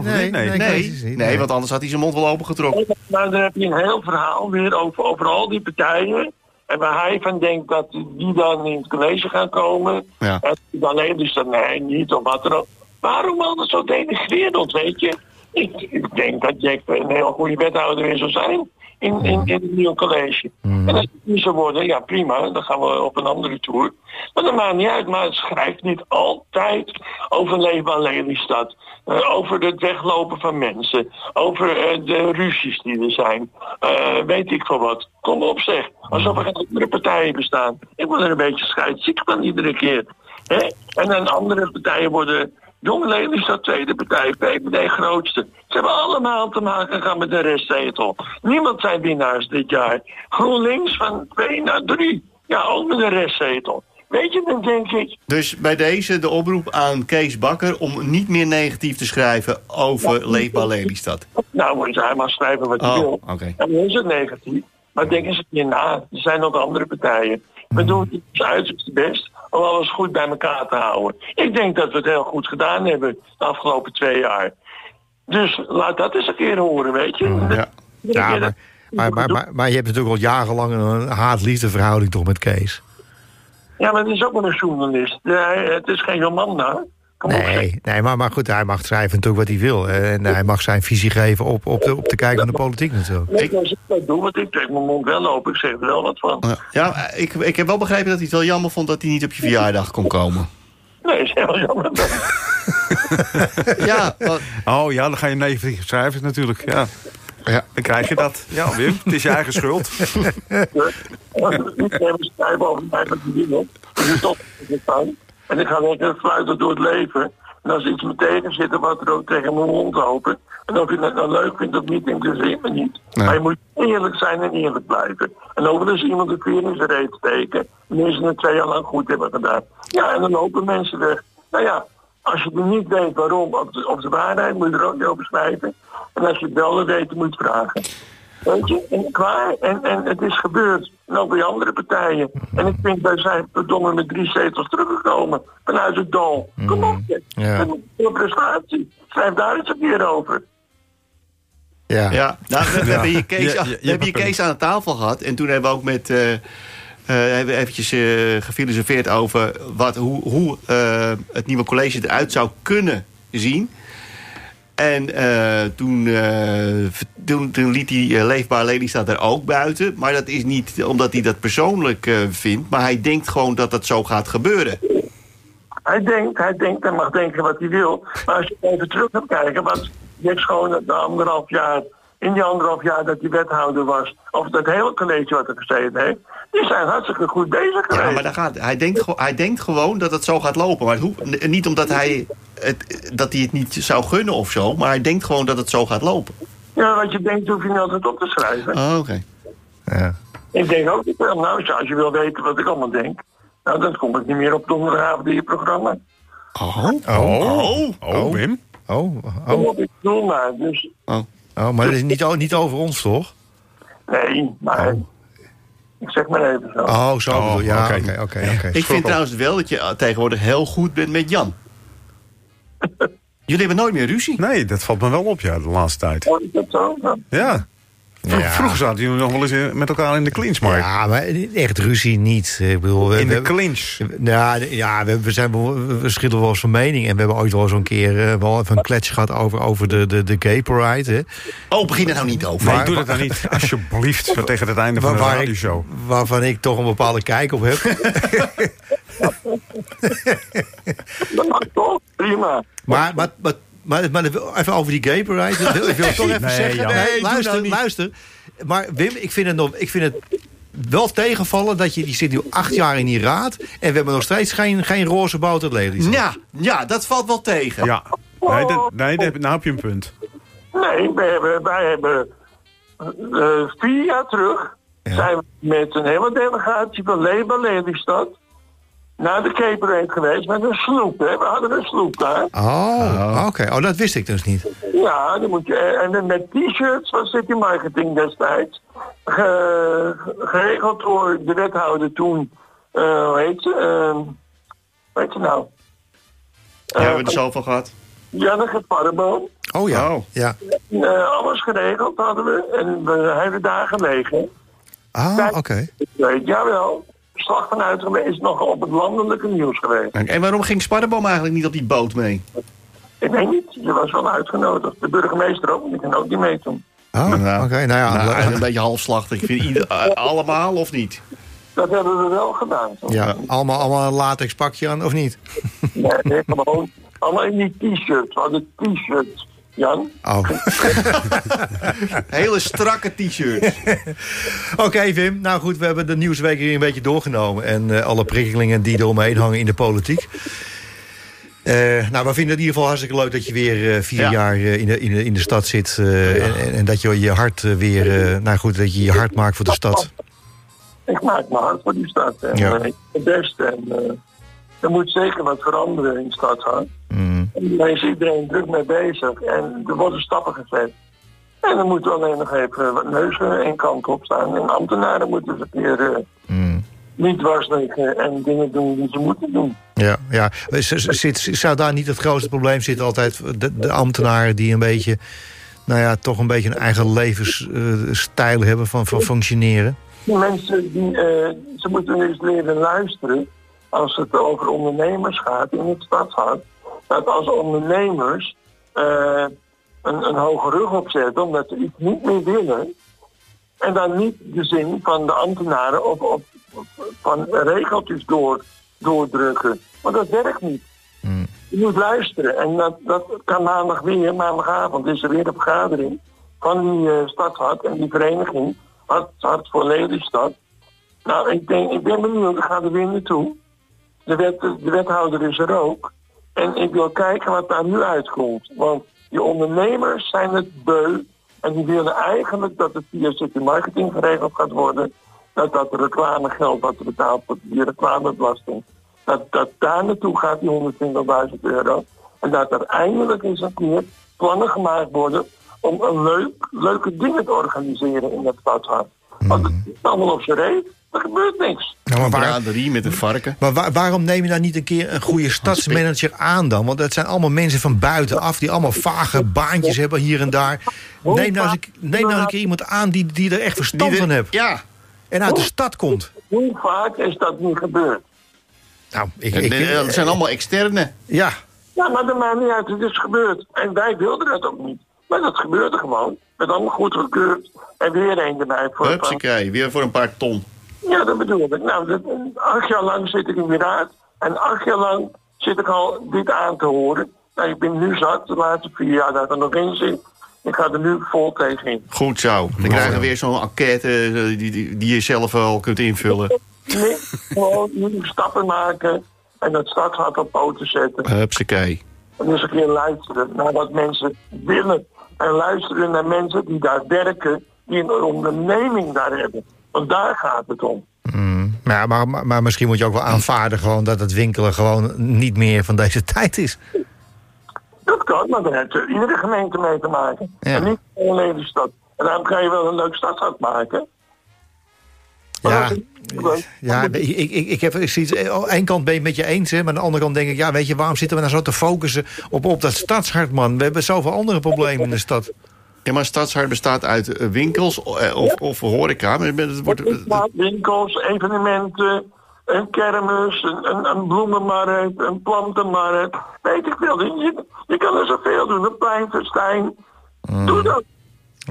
Nee, nee, nee. Nee, nee, niet, want anders had hij zijn mond wel opengetrokken. Maar dan heb je een heel verhaal weer over, over al die partijen. En waar hij van denkt dat die dan in het college gaan komen. Ja. En dan alleen dus dat nee, niet of wat dan ook. Waarom altijd zo denigrerend, weet je? Ik, ik denk dat Jack een heel goede wethouder in zou zijn. In, in, in het nieuwe college. En als het niet zou worden, ja prima, dan gaan we op een andere tour. Maar dat maakt niet uit, maar het schrijft niet altijd over leefbaar Lelystad. Eh, over het weglopen van mensen. Over eh, de ruzies die er zijn. Eh, weet ik veel wat. Kom op zeg. Alsof er andere partijen bestaan. Ik word er een beetje scheidsziek van iedere keer. Hè? En dan andere partijen worden... Jong Lelystad tweede partij, VVD grootste. Ze hebben allemaal te maken gehad met de restzetel. Niemand zijn winnaars dit jaar. GroenLinks van 2 naar 3. Ja, ook met de restzetel. Weet je, dan denk ik... Dus bij deze de oproep aan Kees Bakker... om niet meer negatief te schrijven over Leefbaar Lelystad. Nou, moet hij maar schrijven wat hij Oh, wil. oké. Dan is het negatief. Maar denk eens een keer na. Er zijn nog andere partijen. We doen het ons uiterste best om alles goed bij elkaar te houden. Ik denk dat we het heel goed gedaan hebben de afgelopen twee jaar. Dus laat dat eens een keer horen, weet je. Ja. Maar, maar, maar, maar, maar je hebt natuurlijk al jarenlang een haat-liefde verhouding toch met Kees? Ja, maar het is ook maar een journalist. Ja, het is geen Jomanda. Kom Nee, nee maar, maar goed, hij mag schrijven natuurlijk wat hij wil. En hij mag zijn visie geven op, op, de, op de kijk van de politiek natuurlijk. Ik dat doe, want ik trek mijn mond wel open. Ik zeg er wel wat van. Ja, Ja, ik, ik heb wel begrepen dat hij het wel jammer vond... dat hij niet op je verjaardag kon komen. Nee, is heel jammer. Ja, wat- Oh ja, dan ga je negatief schrijven natuurlijk. Ja. Ja. Dan krijg je dat. Ja, Wim, het is je eigen schuld. Ik neem een schrijven over mij wat. Ik doe toch het aan. En ik ga lekker fluiten door het leven. En als iets me tegen zit, dan wordt er ook tegen mijn mond open. En of je het nou leuk vindt of niet, interesseert me niet. Maar je moet eerlijk zijn en eerlijk blijven. En eens iemand de vier in zijn reet steken. En ze het twee jaar lang goed hebben gedaan. Ja, en dan lopen mensen weg. Nou ja, als je niet weet waarom, of de, of de waarheid, moet je er ook niet over schrijven. En als je het wel weet, moet je het vragen. Weet je, en klaar. En, en het is gebeurd. En ook bij andere partijen. En ik vind, wij zijn verdomme met drie zetels teruggekomen. Vanuit het dal. Kom op, zeg. Ja. Een prestatie. Schrijf daar eens een keer over. Ja. ja. Nou, we, we hebben hier Kees, Ja, we ja, je hebben hier Kees aan de tafel gehad. En toen hebben we ook met... eh, eh, hebben we eventjes eh, gefilosofeerd over wat, hoe, hoe eh, het nieuwe college eruit zou kunnen zien. En eh, toen, eh, toen, liet hij eh, Leefbaar Lelystad er ook buiten. Maar dat is niet omdat hij dat persoonlijk vindt. Maar hij denkt gewoon dat dat zo gaat gebeuren. Hij denkt, hij denkt, hij mag denken wat hij wil. Maar als je even terug gaat kijken, wat Jack Schoon de anderhalf jaar, in die anderhalf jaar dat hij wethouder was, of dat hele college wat er gezeten heeft, die zijn hartstikke goed bezig geweest. Ja, maar dan gaat, hij, denkt, hij denkt gewoon dat het zo gaat lopen. Maar n- niet omdat hij het, dat hij het niet zou gunnen of zo. Maar hij denkt gewoon dat het zo gaat lopen. Ja, wat je denkt hoef je niet altijd op te schrijven. Oh, oké. Ja. Ik denk ook niet, wel, nou, als je wil weten wat ik allemaal denk, nou, dan kom ik niet meer op donderdagavond in je programma. Oh. Oh, oh, Wim. Oh, Kom oh, op, ik doe maar. Dus, Oh. Oh, maar dat is niet, niet over ons, toch? nee, maar ik zeg maar even zo. Oh, zo Oh, bedoel. Ja, oké. oké. Ik vind trouwens wel dat je tegenwoordig heel goed bent met Jan. Jullie hebben nooit meer ruzie. Nee, dat valt me wel op, ja, de laatste tijd. Hoor ik dat zo? Ja. Vroeg- Ja. Vroeger zaten jullie nog wel eens met elkaar in de clinch, maar Ja, maar echt ruzie niet. Ik bedoel, we, in de clinch. Ja, ja we, we, zijn, wel- we verschillen wel eens van mening. En we hebben ooit wel eens een keer eh, wel even een klets gehad over, over de, de, de gay parade. Hè. Oh, begin er nou niet over. Nee, Maar- doe dat nou niet, alsjeblieft, zo tegen het einde van Waar, de waar ik, radioshow. waarvan ik toch een bepaalde kijk op heb. Dat mag toch? Prima. maar, maar, maar, maar, maar even over die gay parade. Dat wil, ik wil het toch even Nee, zeggen. Nee, Nee, luister, nou luister. Maar Wim, ik vind het, nog, ik vind het wel tegenvallen dat je... Die zit nu acht jaar in die raad. En we hebben nog steeds geen, geen roze boter ladies. Ja, ja, dat valt wel tegen. Ja, nee, dat, nee dat, nou heb je een punt. Nee, wij hebben, wij hebben eh, vier jaar terug Ja. zijn we met een hele delegatie van Labour Lelystad naar de Cape geweest met een sloep. Hè. We hadden een sloep daar. Oh, oké. Oh, dat wist ik dus niet. Ja, dan moet je, en dan met t-shirts van City Marketing destijds. Ge- geregeld door de wethouder toen, eh hoe heet ze? Eh, hoe heet ze nou? Ja, we hebben er zoveel gehad. Janneke Parreboom. Oh ja. Oh. ja. Eh, alles geregeld hadden we en we hebben daar gelegen. Ah, oké. Ik weet, Slag vanuit geweest, nog op het landelijke nieuws geweest. En waarom ging Sparrenboom eigenlijk niet op die boot mee? Ik weet niet, je was wel uitgenodigd. De burgemeester ook, die kan ook niet meedoen. Oh, oké. Nou, Nou ja, Nou, een beetje halfslachtig. Ik vind ieder, allemaal of niet? Dat hebben we wel gedaan. toch? ja, allemaal, allemaal een latex pakje aan, of niet? Nee, nee, gewoon allemaal in die t-shirts. We hadden t-shirts, Jan. Oh. Hele strakke t-shirt. Oké, Wim. Nou goed, we hebben de nieuwsweek hier een beetje doorgenomen. En eh, alle prikkelingen die eromheen hangen in de politiek. Eh, nou, we vinden het in ieder geval hartstikke leuk dat je weer eh, vier Ja. jaar eh, in, de, in, de, in de stad zit. eh, en, en- en dat je je hart weer, eh, nou goed, dat je je hart maakt voor de stad. Ik maak me hard voor die stad. En, Ja. ik het best. En, eh, er moet zeker wat veranderen in de stad. Hè? Mm. En daar is iedereen druk mee bezig. En er worden stappen gezet. En er moeten alleen nog even wat neuzen één kant op staan. En ambtenaren moeten eh, Mm. niet dwars liggen en dingen doen die ze moeten doen. Ja, ja. Zit, zou daar niet het grootste probleem zitten altijd? De, de ambtenaren die een beetje, nou ja, toch een beetje een eigen levensstijl hebben van, van functioneren. Die mensen die, eh, ze moeten eens leren luisteren als het over ondernemers gaat in het stadshart. Dat als ondernemers eh, een, een hoge rug opzetten omdat ze iets niet meer willen. En dan niet de zin van de ambtenaren of, of, of van regeltjes door, doordrukken. Want dat werkt niet. Mm. Je moet luisteren. En dat, dat kan maandag weer, maandagavond is er weer een vergadering van die eh stadshart en die vereniging. Hart, hart voor Lelystad. Nou, ik, denk, ik ben benieuwd, ik ga er weer naartoe. De, wet, de wethouder is er ook. En ik wil kijken wat daar nu uitkomt. Want die ondernemers zijn het beu. En die willen eigenlijk dat het via city marketing geregeld gaat worden. Dat dat reclamegeld wat er betaald wordt, die reclamebelasting. Dat, dat daar naartoe gaat, die 120.000 euro. En dat er eindelijk eens een keer plannen gemaakt worden om een leuk, leuke dingen te organiseren in dat stadshart. Want het is allemaal op zijn reet. Er gebeurt niks. Nou, maar waar, Braderie met een varken. Maar waar- waarom neem je nou niet een keer een goede stadsmanager aan dan? Want dat zijn allemaal mensen van buitenaf die allemaal vage baantjes hebben hier en daar. Neem nou eens een, neem nou eens een keer iemand aan die, die er echt verstand van heeft. Ja. En uit de stad komt. Hoe vaak is dat niet gebeurd? Nou, ik, ik, dat zijn allemaal externe. ja, Ja, maar dat maakt niet uit. Het is gebeurd. En wij wilden dat ook niet. Maar dat gebeurde gewoon. Met allemaal goed gekeurd. En weer een erbij. Voor Hupsakee, weer voor een paar ton. Ja, dat bedoel ik. Nou, dat, acht jaar lang zit ik in weer uit. En acht jaar lang zit ik al dit aan te horen. Nou, ik ben nu zat, de laatste vier jaar dat er nog in zit. Ik ga er nu vol tegen in. Goed zo. Dan krijgen we weer zo'n enquête eh, die, die, die je zelf wel kunt invullen. Nee, gewoon nu stappen maken en dat stadshart op poten zetten. Hupsakee. En eens een keer luisteren naar wat mensen willen. En luisteren naar mensen die daar werken, die een onderneming daar hebben. Want daar gaat het om. maar, maar, maar, maar misschien moet je ook wel aanvaarden gewoon dat het winkelen gewoon niet meer van deze tijd is. Dat kan, maar daar heeft er iedere gemeente mee te maken. Ja. En niet alleen de stad. En daarom kan je wel een leuk stadshart maken. Maar Ja, ja ik, ik, ik, ik heb ik zie het, aan de ene kant ben je het met je eens, hè, maar aan de andere kant denk ik, ja, weet je, waarom zitten we nou zo te focussen op, op dat stadshart, man? We hebben zoveel andere problemen in de stad. Ja, maar Stadshart bestaat uit eh, winkels eh, of, of horeca. Maar het wordt, winkels, evenementen, een kermis, een, een, een bloemenmarkt, een plantenmarkt. Weet ik veel. Je, je kan er zoveel doen. Een pleinfestijn. Doe dat.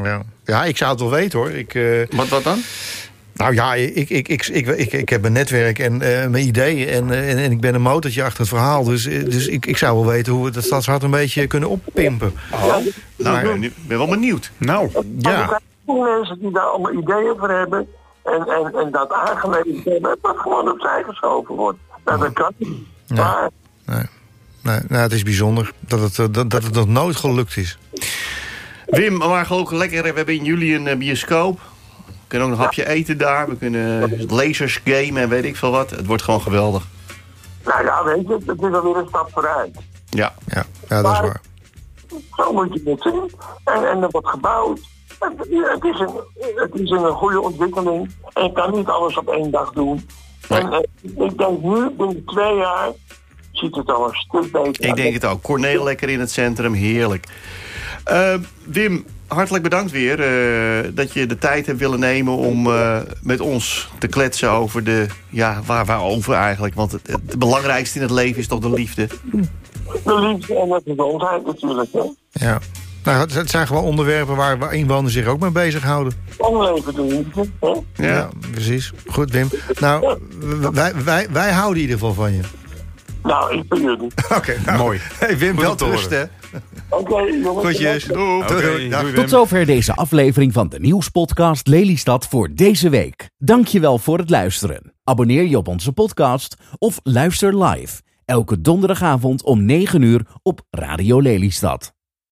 Ja. ja, ik zou het wel weten, hoor. Ik, eh, wat, wat dan? Nou ja, ik, ik, ik, ik, ik, heb een netwerk en eh, mijn ideeën en, eh, en, en ik ben een motortje achter het verhaal. Dus, eh, dus ik, ik zou wel weten hoe we dat stadshart een beetje kunnen oppimpen. Nou, Maar- ik ben, wel benieuwd. Nou, Maar er Ja, mensen die daar allemaal ideeën voor hebben. En, en, en dat aangeleverd hebben. Dat gewoon opzij geschoven wordt. Nou, dat kan niet. Maar nee, nee, nou, het is bijzonder dat het, dat, dat het nog nooit gelukt is. Wim, we waren ook lekker. We hebben in juli een bioscoop. We kunnen ook nog een hapje eten daar. We kunnen lasers gamen en weet ik veel wat. Het wordt gewoon geweldig. nou ja, weet je, het is alweer een stap vooruit. Ja. Ja, ja dat is waar. Zo moet je het zien. En, en er wordt gebouwd. Het, het, is een, het is een goede ontwikkeling. En je kan niet alles op één dag doen. En eh, ik denk nu, binnen twee jaar, ziet het al een stuk beter Ik denk het ook. Corneel lekker in het centrum. Heerlijk. Eh, Wim, hartelijk bedankt weer eh, dat je de tijd hebt willen nemen om eh, met ons te kletsen over de... Ja, waar, waarover eigenlijk? Want het, het belangrijkste in het leven is toch de liefde. de liefde en de gezondheid natuurlijk. Hè. Ja. Nou, het- zijn gewoon onderwerpen waar, waar inwoners zich ook mee bezighouden. Leven de liefde. Hè. Ja. precies. Goed, Wim. Nou, wij, wij, wij houden in ieder geval van je. Nou, ik ben jullie. Oké, nou. Mooi. Hey, Wim, wel te rust, hè? Oké. Doei. Doei. Tot zover deze aflevering van de nieuwspodcast Lelystad voor deze week. Dankjewel voor het luisteren. Abonneer je op onze podcast of luister live. Elke donderdagavond om 9 uur op Radio Lelystad.